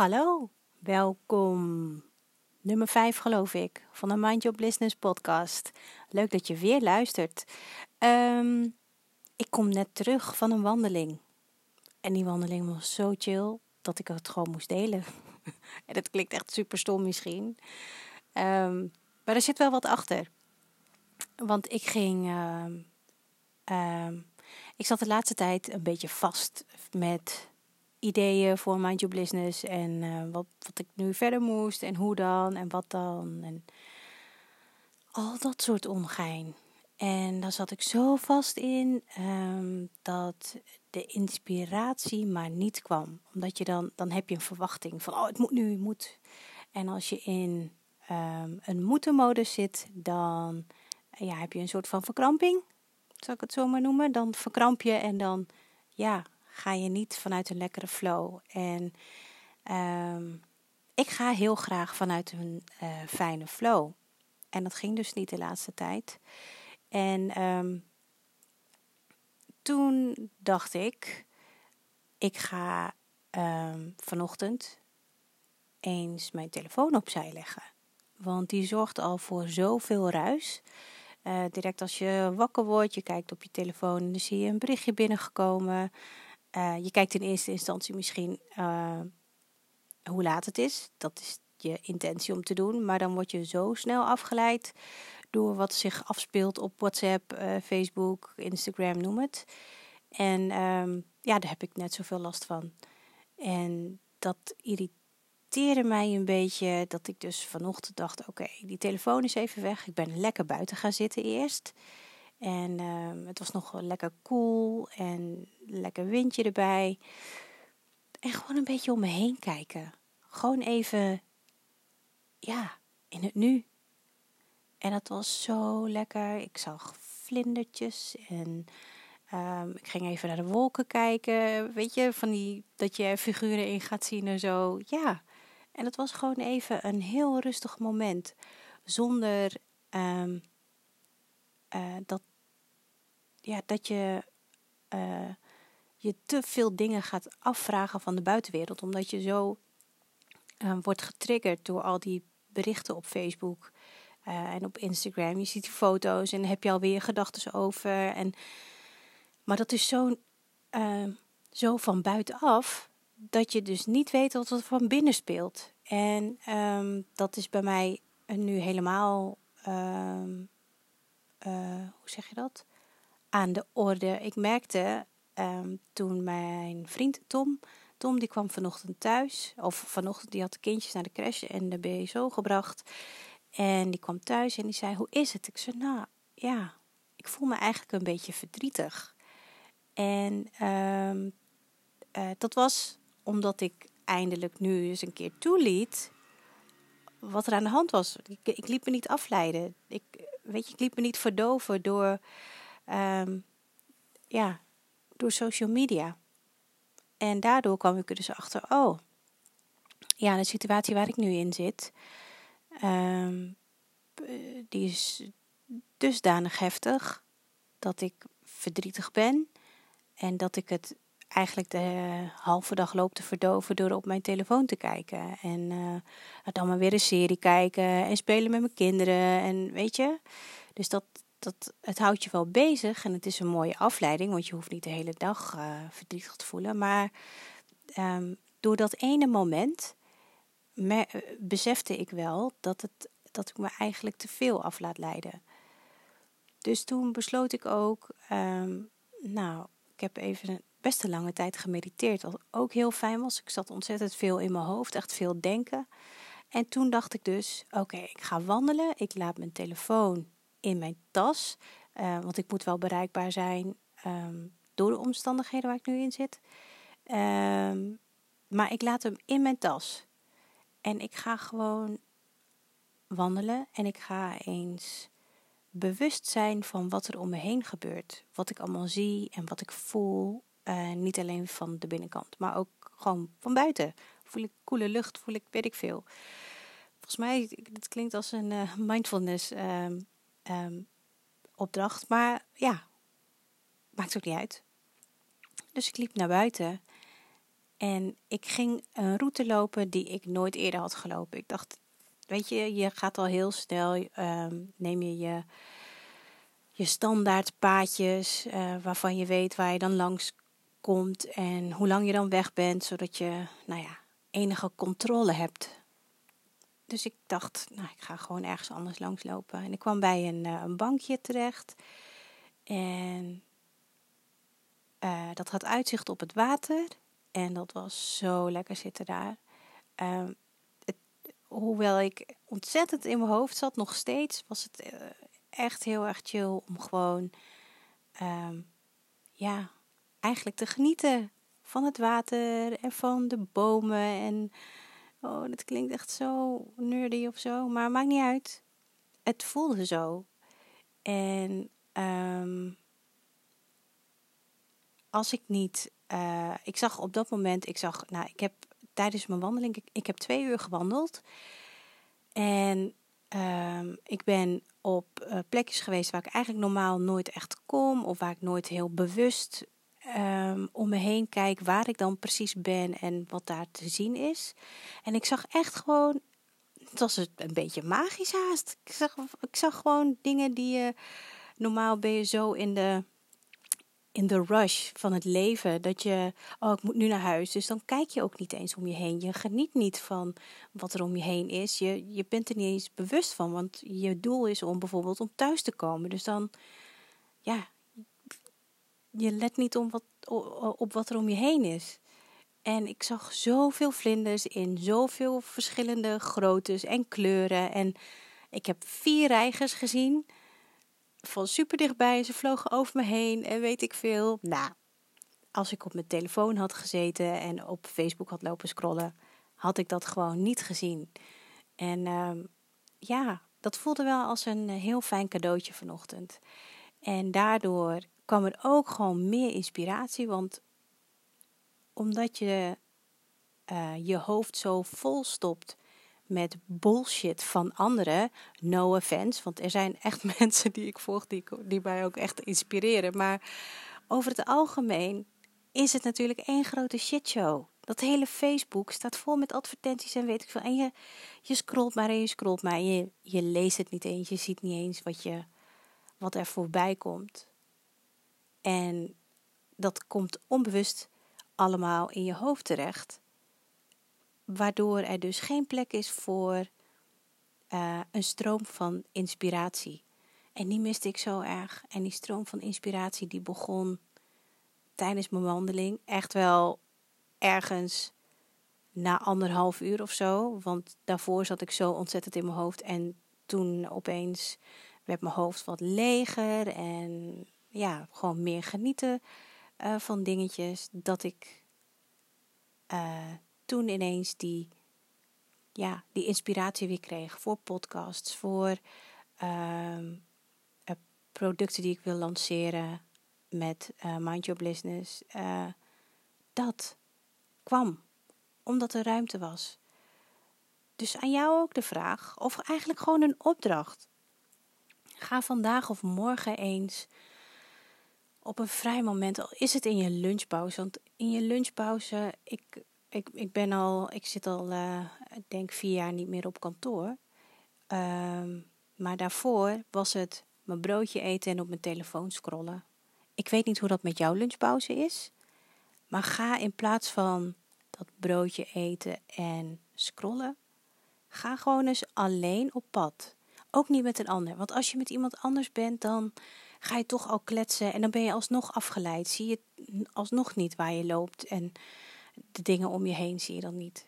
Hallo, welkom. Nummer 5 geloof ik, van de Mind Your Business podcast. Leuk dat je weer luistert. Ehm, ik kom net terug van een wandeling. En die wandeling was zo chill dat ik het gewoon moest delen. en dat klinkt echt super stom misschien. Ehm, maar er zit wel wat achter. Want ik ging. Ehm, ik zat de laatste tijd een beetje vast met ideeën voor Mind Your Business en uh, wat, wat ik nu verder moest en hoe dan en wat dan en al dat soort ongein. En daar zat ik zo vast in um, dat de inspiratie maar niet kwam. Omdat je dan, dan heb je een verwachting van, oh het moet nu, moet. En als je in um, een moeten-modus zit, dan ja, heb je een soort van verkramping, zal ik het zo maar noemen. Dan verkramp je en dan, ja, ga je niet vanuit een lekkere flow. En um, ik ga heel graag vanuit een uh, fijne flow. En dat ging dus niet de laatste tijd. En um, toen dacht ik, ik ga um, vanochtend eens mijn telefoon opzij leggen. Want die zorgt al voor zoveel ruis. Uh, direct als je wakker wordt, je kijkt op je telefoon en dan zie je een berichtje binnengekomen. Uh, je kijkt in eerste instantie misschien uh, hoe laat het is. Dat is je intentie om te doen. Maar dan word je zo snel afgeleid door wat zich afspeelt op WhatsApp, uh, Facebook, Instagram, noem het. En um, ja, daar heb ik net zoveel last van. En dat irriteerde mij een beetje. Dat ik dus vanochtend dacht: oké, die telefoon is even weg. Ik ben lekker buiten gaan zitten eerst. En uh, het was nog lekker koel en lekker windje erbij. En gewoon een beetje om me heen kijken. Gewoon even, ja, in het nu. En dat was zo lekker. Ik zag vlindertjes en um, ik ging even naar de wolken kijken. Weet je, van die, dat je figuren in gaat zien en zo. Ja, en het was gewoon even een heel rustig moment. Zonder um, uh, dat ja, dat je uh, je te veel dingen gaat afvragen van de buitenwereld. Omdat je zo uh, wordt getriggerd door al die berichten op Facebook uh, en op Instagram. Je ziet die foto's en heb je alweer gedachten over. En, maar dat is zo, zo van buitenaf dat je dus niet weet wat er van binnen speelt. En um, dat is bij mij nu helemaal. Um, hoe zeg je dat? Aan de orde. Ik merkte um, toen mijn vriend Tom, Tom die kwam vanochtend thuis, of vanochtend die had de kindjes naar de crash en de BSO gebracht. En die kwam thuis en die zei, hoe is het? Ik zei, nou ja, ik voel me eigenlijk een beetje verdrietig. En um, uh, dat was omdat ik eindelijk nu eens een keer toeliet wat er aan de hand was. Ik, liet me niet afleiden. Ik, weet je, ik liet me niet verdoven door um, ja, door social media. En daardoor kwam ik er dus achter, oh, ja, de situatie waar ik nu in zit, um, die is dusdanig heftig dat ik verdrietig ben en dat ik het eigenlijk de halve dag loop te verdoven door op mijn telefoon te kijken. En uh, dan maar weer een serie kijken en spelen met mijn kinderen en weet je. Dus dat, dat, het houdt je wel bezig en het is een mooie afleiding, want je hoeft niet de hele dag uh, verdrietig te voelen. Maar um, door dat ene moment me, uh, besefte ik wel dat, het, dat ik me eigenlijk te veel af laat leiden. Dus toen besloot ik ook, um, nou, ik heb even best een lange tijd gemediteerd, wat ook heel fijn was. Ik zat ontzettend veel in mijn hoofd, echt veel denken. En toen dacht ik dus, oké, ik ga wandelen, ik laat mijn telefoon in mijn tas. Uh, want ik moet wel bereikbaar zijn um, door de omstandigheden waar ik nu in zit. Um, maar ik laat hem in mijn tas. En ik ga gewoon wandelen en ik ga eens bewust zijn van wat er om me heen gebeurt. Wat ik allemaal zie en wat ik voel. Uh, niet alleen van de binnenkant, maar ook gewoon van buiten. Voel ik koele lucht, voel ik weet ik veel. Volgens mij, het klinkt als een uh, mindfulness um, um, opdracht. Maar ja, maakt ook niet uit. Dus ik liep naar buiten. En ik ging een route lopen die ik nooit eerder had gelopen. Ik dacht, weet je, je gaat al heel snel, ehm, neem je je, je standaard paadjes uh, waarvan je weet waar je dan langs komt en hoe lang je dan weg bent, zodat je, nou ja, enige controle hebt. Dus ik dacht, nou, ik ga gewoon ergens anders langslopen. En ik kwam bij een, uh, een bankje terecht. En uh, dat had uitzicht op het water. En dat was zo lekker zitten daar. Uh, het, hoewel ik ontzettend in mijn hoofd zat, nog steeds was het uh, echt heel erg chill om gewoon, um, ja, eigenlijk te genieten van het water en van de bomen. En oh, dat klinkt echt zo nerdy of zo, maar maakt niet uit. Het voelde zo. En um, als ik niet, uh, ik zag op dat moment, ik zag, nou, ik heb tijdens mijn wandeling, ik, ik heb twee uur gewandeld. En um, ik ben op uh, plekjes geweest waar ik eigenlijk normaal nooit echt kom, of waar ik nooit heel bewust um, om me heen kijk waar ik dan precies ben en wat daar te zien is. En ik zag echt gewoon, het was een beetje magisch haast. Ik zag, ik zag gewoon dingen die je, normaal ben je zo in de in de rush van het leven. Dat je, oh, ik moet nu naar huis. Dus dan kijk je ook niet eens om je heen. Je geniet niet van wat er om je heen is. Je, je bent er niet eens bewust van. Want je doel is om bijvoorbeeld om thuis te komen. Dus dan, ja, je let niet om wat, op wat er om je heen is. En ik zag zoveel vlinders in zoveel verschillende groottes en kleuren. En ik heb vier reigers gezien van super dichtbij. Ze vlogen over me heen en weet ik veel. Nou, als ik op mijn telefoon had gezeten en op Facebook had lopen scrollen, had ik dat gewoon niet gezien. En uh, ja, dat voelde wel als een heel fijn cadeautje vanochtend. En daardoor kwam er ook gewoon meer inspiratie, want omdat je uh, je hoofd zo vol stopt met bullshit van anderen. No offense, want er zijn echt mensen die ik volg die, die mij ook echt inspireren. Maar over het algemeen is het natuurlijk één grote shitshow. Dat hele Facebook staat vol met advertenties en weet ik veel. En je, je scrolt maar en je scrolt maar. je, je leest het niet eens. Je ziet niet eens wat, je, wat er voorbij komt. En dat komt onbewust allemaal in je hoofd terecht waardoor er dus geen plek is voor uh, een stroom van inspiratie. En die miste ik zo erg. En die stroom van inspiratie die begon tijdens mijn wandeling. Echt wel ergens na anderhalf uur of zo. Want daarvoor zat ik zo ontzettend in mijn hoofd. En toen opeens werd mijn hoofd wat leger. En ja, gewoon meer genieten uh, van dingetjes. Dat ik uh, toen ineens die, ja, die inspiratie weer kreeg voor podcasts, voor uh, producten die ik wil lanceren met Mind Your Business. Dat kwam omdat er ruimte was. Dus aan jou ook de vraag, of eigenlijk gewoon een opdracht. Ga vandaag of morgen eens op een vrij moment, al is het in je lunchpauze. Want in je lunchpauze, ik ik, ik ben al, ik zit al, ik denk vier jaar niet meer op kantoor. Um, maar daarvoor was het mijn broodje eten en op mijn telefoon scrollen. Ik weet niet hoe dat met jouw lunchpauze is. Maar ga in plaats van dat broodje eten en scrollen, ga gewoon eens alleen op pad. Ook niet met een ander. Want als je met iemand anders bent, dan ga je toch al kletsen en dan ben je alsnog afgeleid. Zie je alsnog niet waar je loopt. En de dingen om je heen zie je dan niet.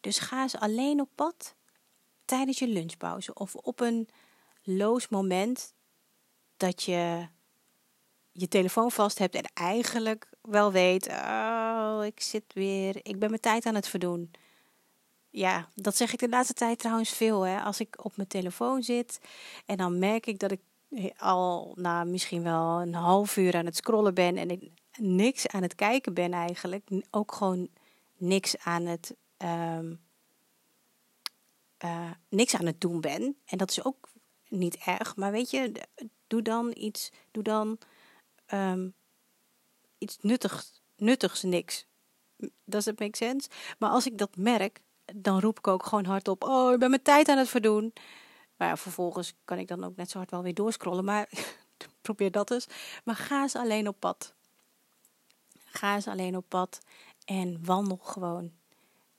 Dus ga eens alleen op pad tijdens je lunchpauze of op een loos moment dat je je telefoon vast hebt en eigenlijk wel weet, oh, ik zit weer, ik ben mijn tijd aan het verdoen. Ja, dat zeg ik de laatste tijd trouwens veel. Hè. Als ik op mijn telefoon zit en dan merk ik dat ik al nou, misschien wel een half uur aan het scrollen ben en ik niks aan het kijken ben eigenlijk. Ook gewoon niks aan het, um, uh, niks aan het doen ben. En dat is ook niet erg. Maar weet je, doe dan iets, doe dan um, iets nuttigs, nuttigs niks. Does it make sense? Maar als ik dat merk, dan roep ik ook gewoon hardop: Oh, ik ben mijn tijd aan het verdoen. Ja, vervolgens kan ik dan ook net zo hard wel weer doorscrollen. Maar probeer dat eens. Maar ga eens alleen op pad. Ga eens alleen op pad en wandel gewoon.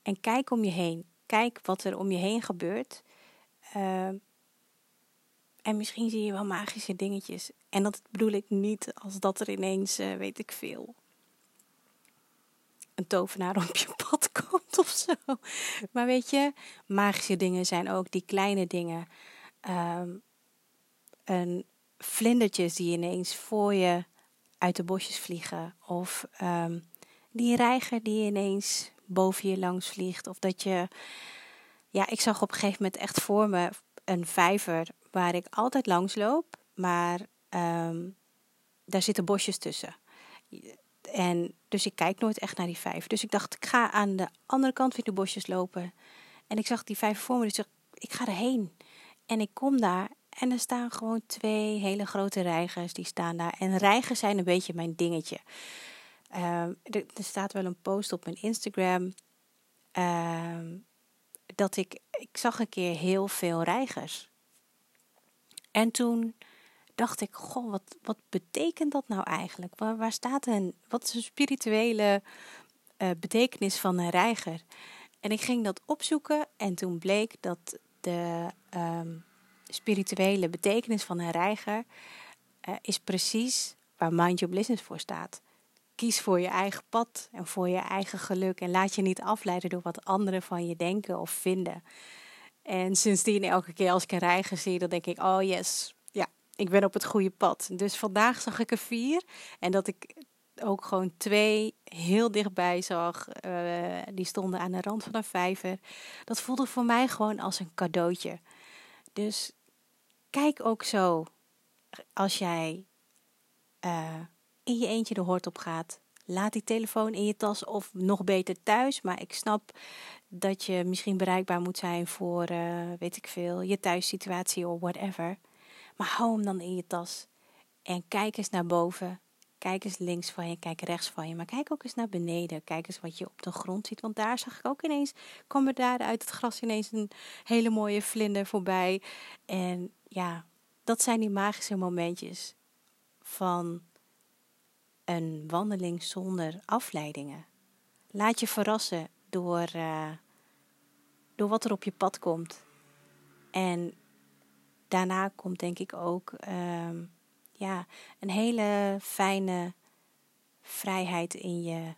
En kijk om je heen. Kijk wat er om je heen gebeurt. Uh, en misschien zie je wel magische dingetjes. En dat bedoel ik niet als dat er ineens, uh, weet ik veel, een tovenaar op je pad komt of zo. Maar weet je, magische dingen zijn ook die kleine dingen. Um, een vlindertjes die ineens voor je uit de bosjes vliegen. Of um, die reiger die ineens boven je langs vliegt. Of dat je. Ja, ik zag op een gegeven moment echt voor me een vijver waar ik altijd langs loop. Maar um, daar zitten bosjes tussen. En dus ik kijk nooit echt naar die vijver. Dus ik dacht, ik ga aan de andere kant van de bosjes lopen. En ik zag die vijver voor me. Dus ik, ik ga erheen. En ik kom daar en er staan gewoon twee hele grote reigers, die staan daar. En reigers zijn een beetje mijn dingetje. Uh, er, staat wel een post op mijn Instagram. Uh, dat ik, ik zag een keer heel veel reigers. En toen dacht ik, goh, wat, wat betekent dat nou eigenlijk? Waar, waar staat een, wat is een spirituele uh, betekenis van een reiger? En ik ging dat opzoeken en toen bleek dat de um, spirituele betekenis van een reiger uh, is precies waar Mind Your Business voor staat. Kies voor je eigen pad en voor je eigen geluk en laat je niet afleiden door wat anderen van je denken of vinden. En sindsdien elke keer als ik een reiger zie, dan denk ik, oh yes, ja, ik ben op het goede pad. Dus vandaag zag ik er vier en dat ik ook gewoon twee heel dichtbij zag. Uh, die stonden aan de rand van een vijver. Dat voelde voor mij gewoon als een cadeautje. Dus kijk ook zo als jij uh, in je eentje de hoort op gaat. Laat die telefoon in je tas of nog beter thuis. Maar ik snap dat je misschien bereikbaar moet zijn voor, uh, weet ik veel, je thuissituatie of whatever. Maar hou hem dan in je tas. En kijk eens naar boven. Kijk eens links van je, kijk rechts van je. Maar kijk ook eens naar beneden. Kijk eens wat je op de grond ziet. Want daar zag ik ook ineens, kwam er daar uit het gras ineens een hele mooie vlinder voorbij. En ja, dat zijn die magische momentjes van een wandeling zonder afleidingen. Laat je verrassen door, uh, door wat er op je pad komt. En daarna komt denk ik ook uh, ja, een hele fijne vrijheid in je,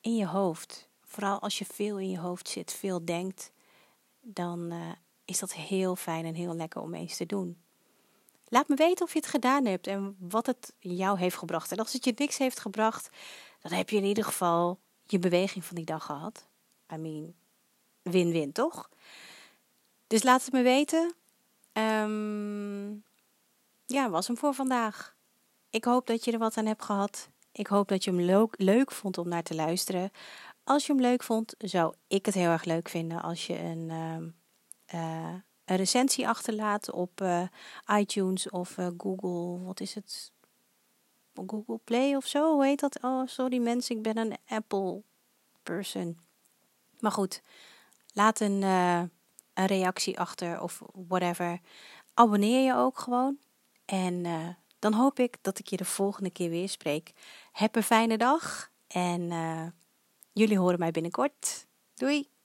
in je hoofd. Vooral als je veel in je hoofd zit, veel denkt, dan uh, is dat heel fijn en heel lekker om eens te doen. Laat me weten of je het gedaan hebt en wat het jou heeft gebracht. En als het je niks heeft gebracht, dan heb je in ieder geval je beweging van die dag gehad. I mean, win-win, toch? Dus laat het me weten. Um, ja, was hem voor vandaag. Ik hoop dat je er wat aan hebt gehad. Ik hoop dat je hem leuk, vond om naar te luisteren. Als je hem leuk vond, zou ik het heel erg leuk vinden als je een, uh, een recensie achterlaat op uh, iTunes of uh, Google. Wat is het? Google Play of zo, hoe heet dat? Oh, sorry mensen, ik ben een Apple person. Maar goed, laat een, een reactie achter of whatever. Abonneer je ook gewoon. En uh, dan hoop ik dat ik je de volgende keer weer spreek. Heb een fijne dag en uh, jullie horen mij binnenkort. Doei!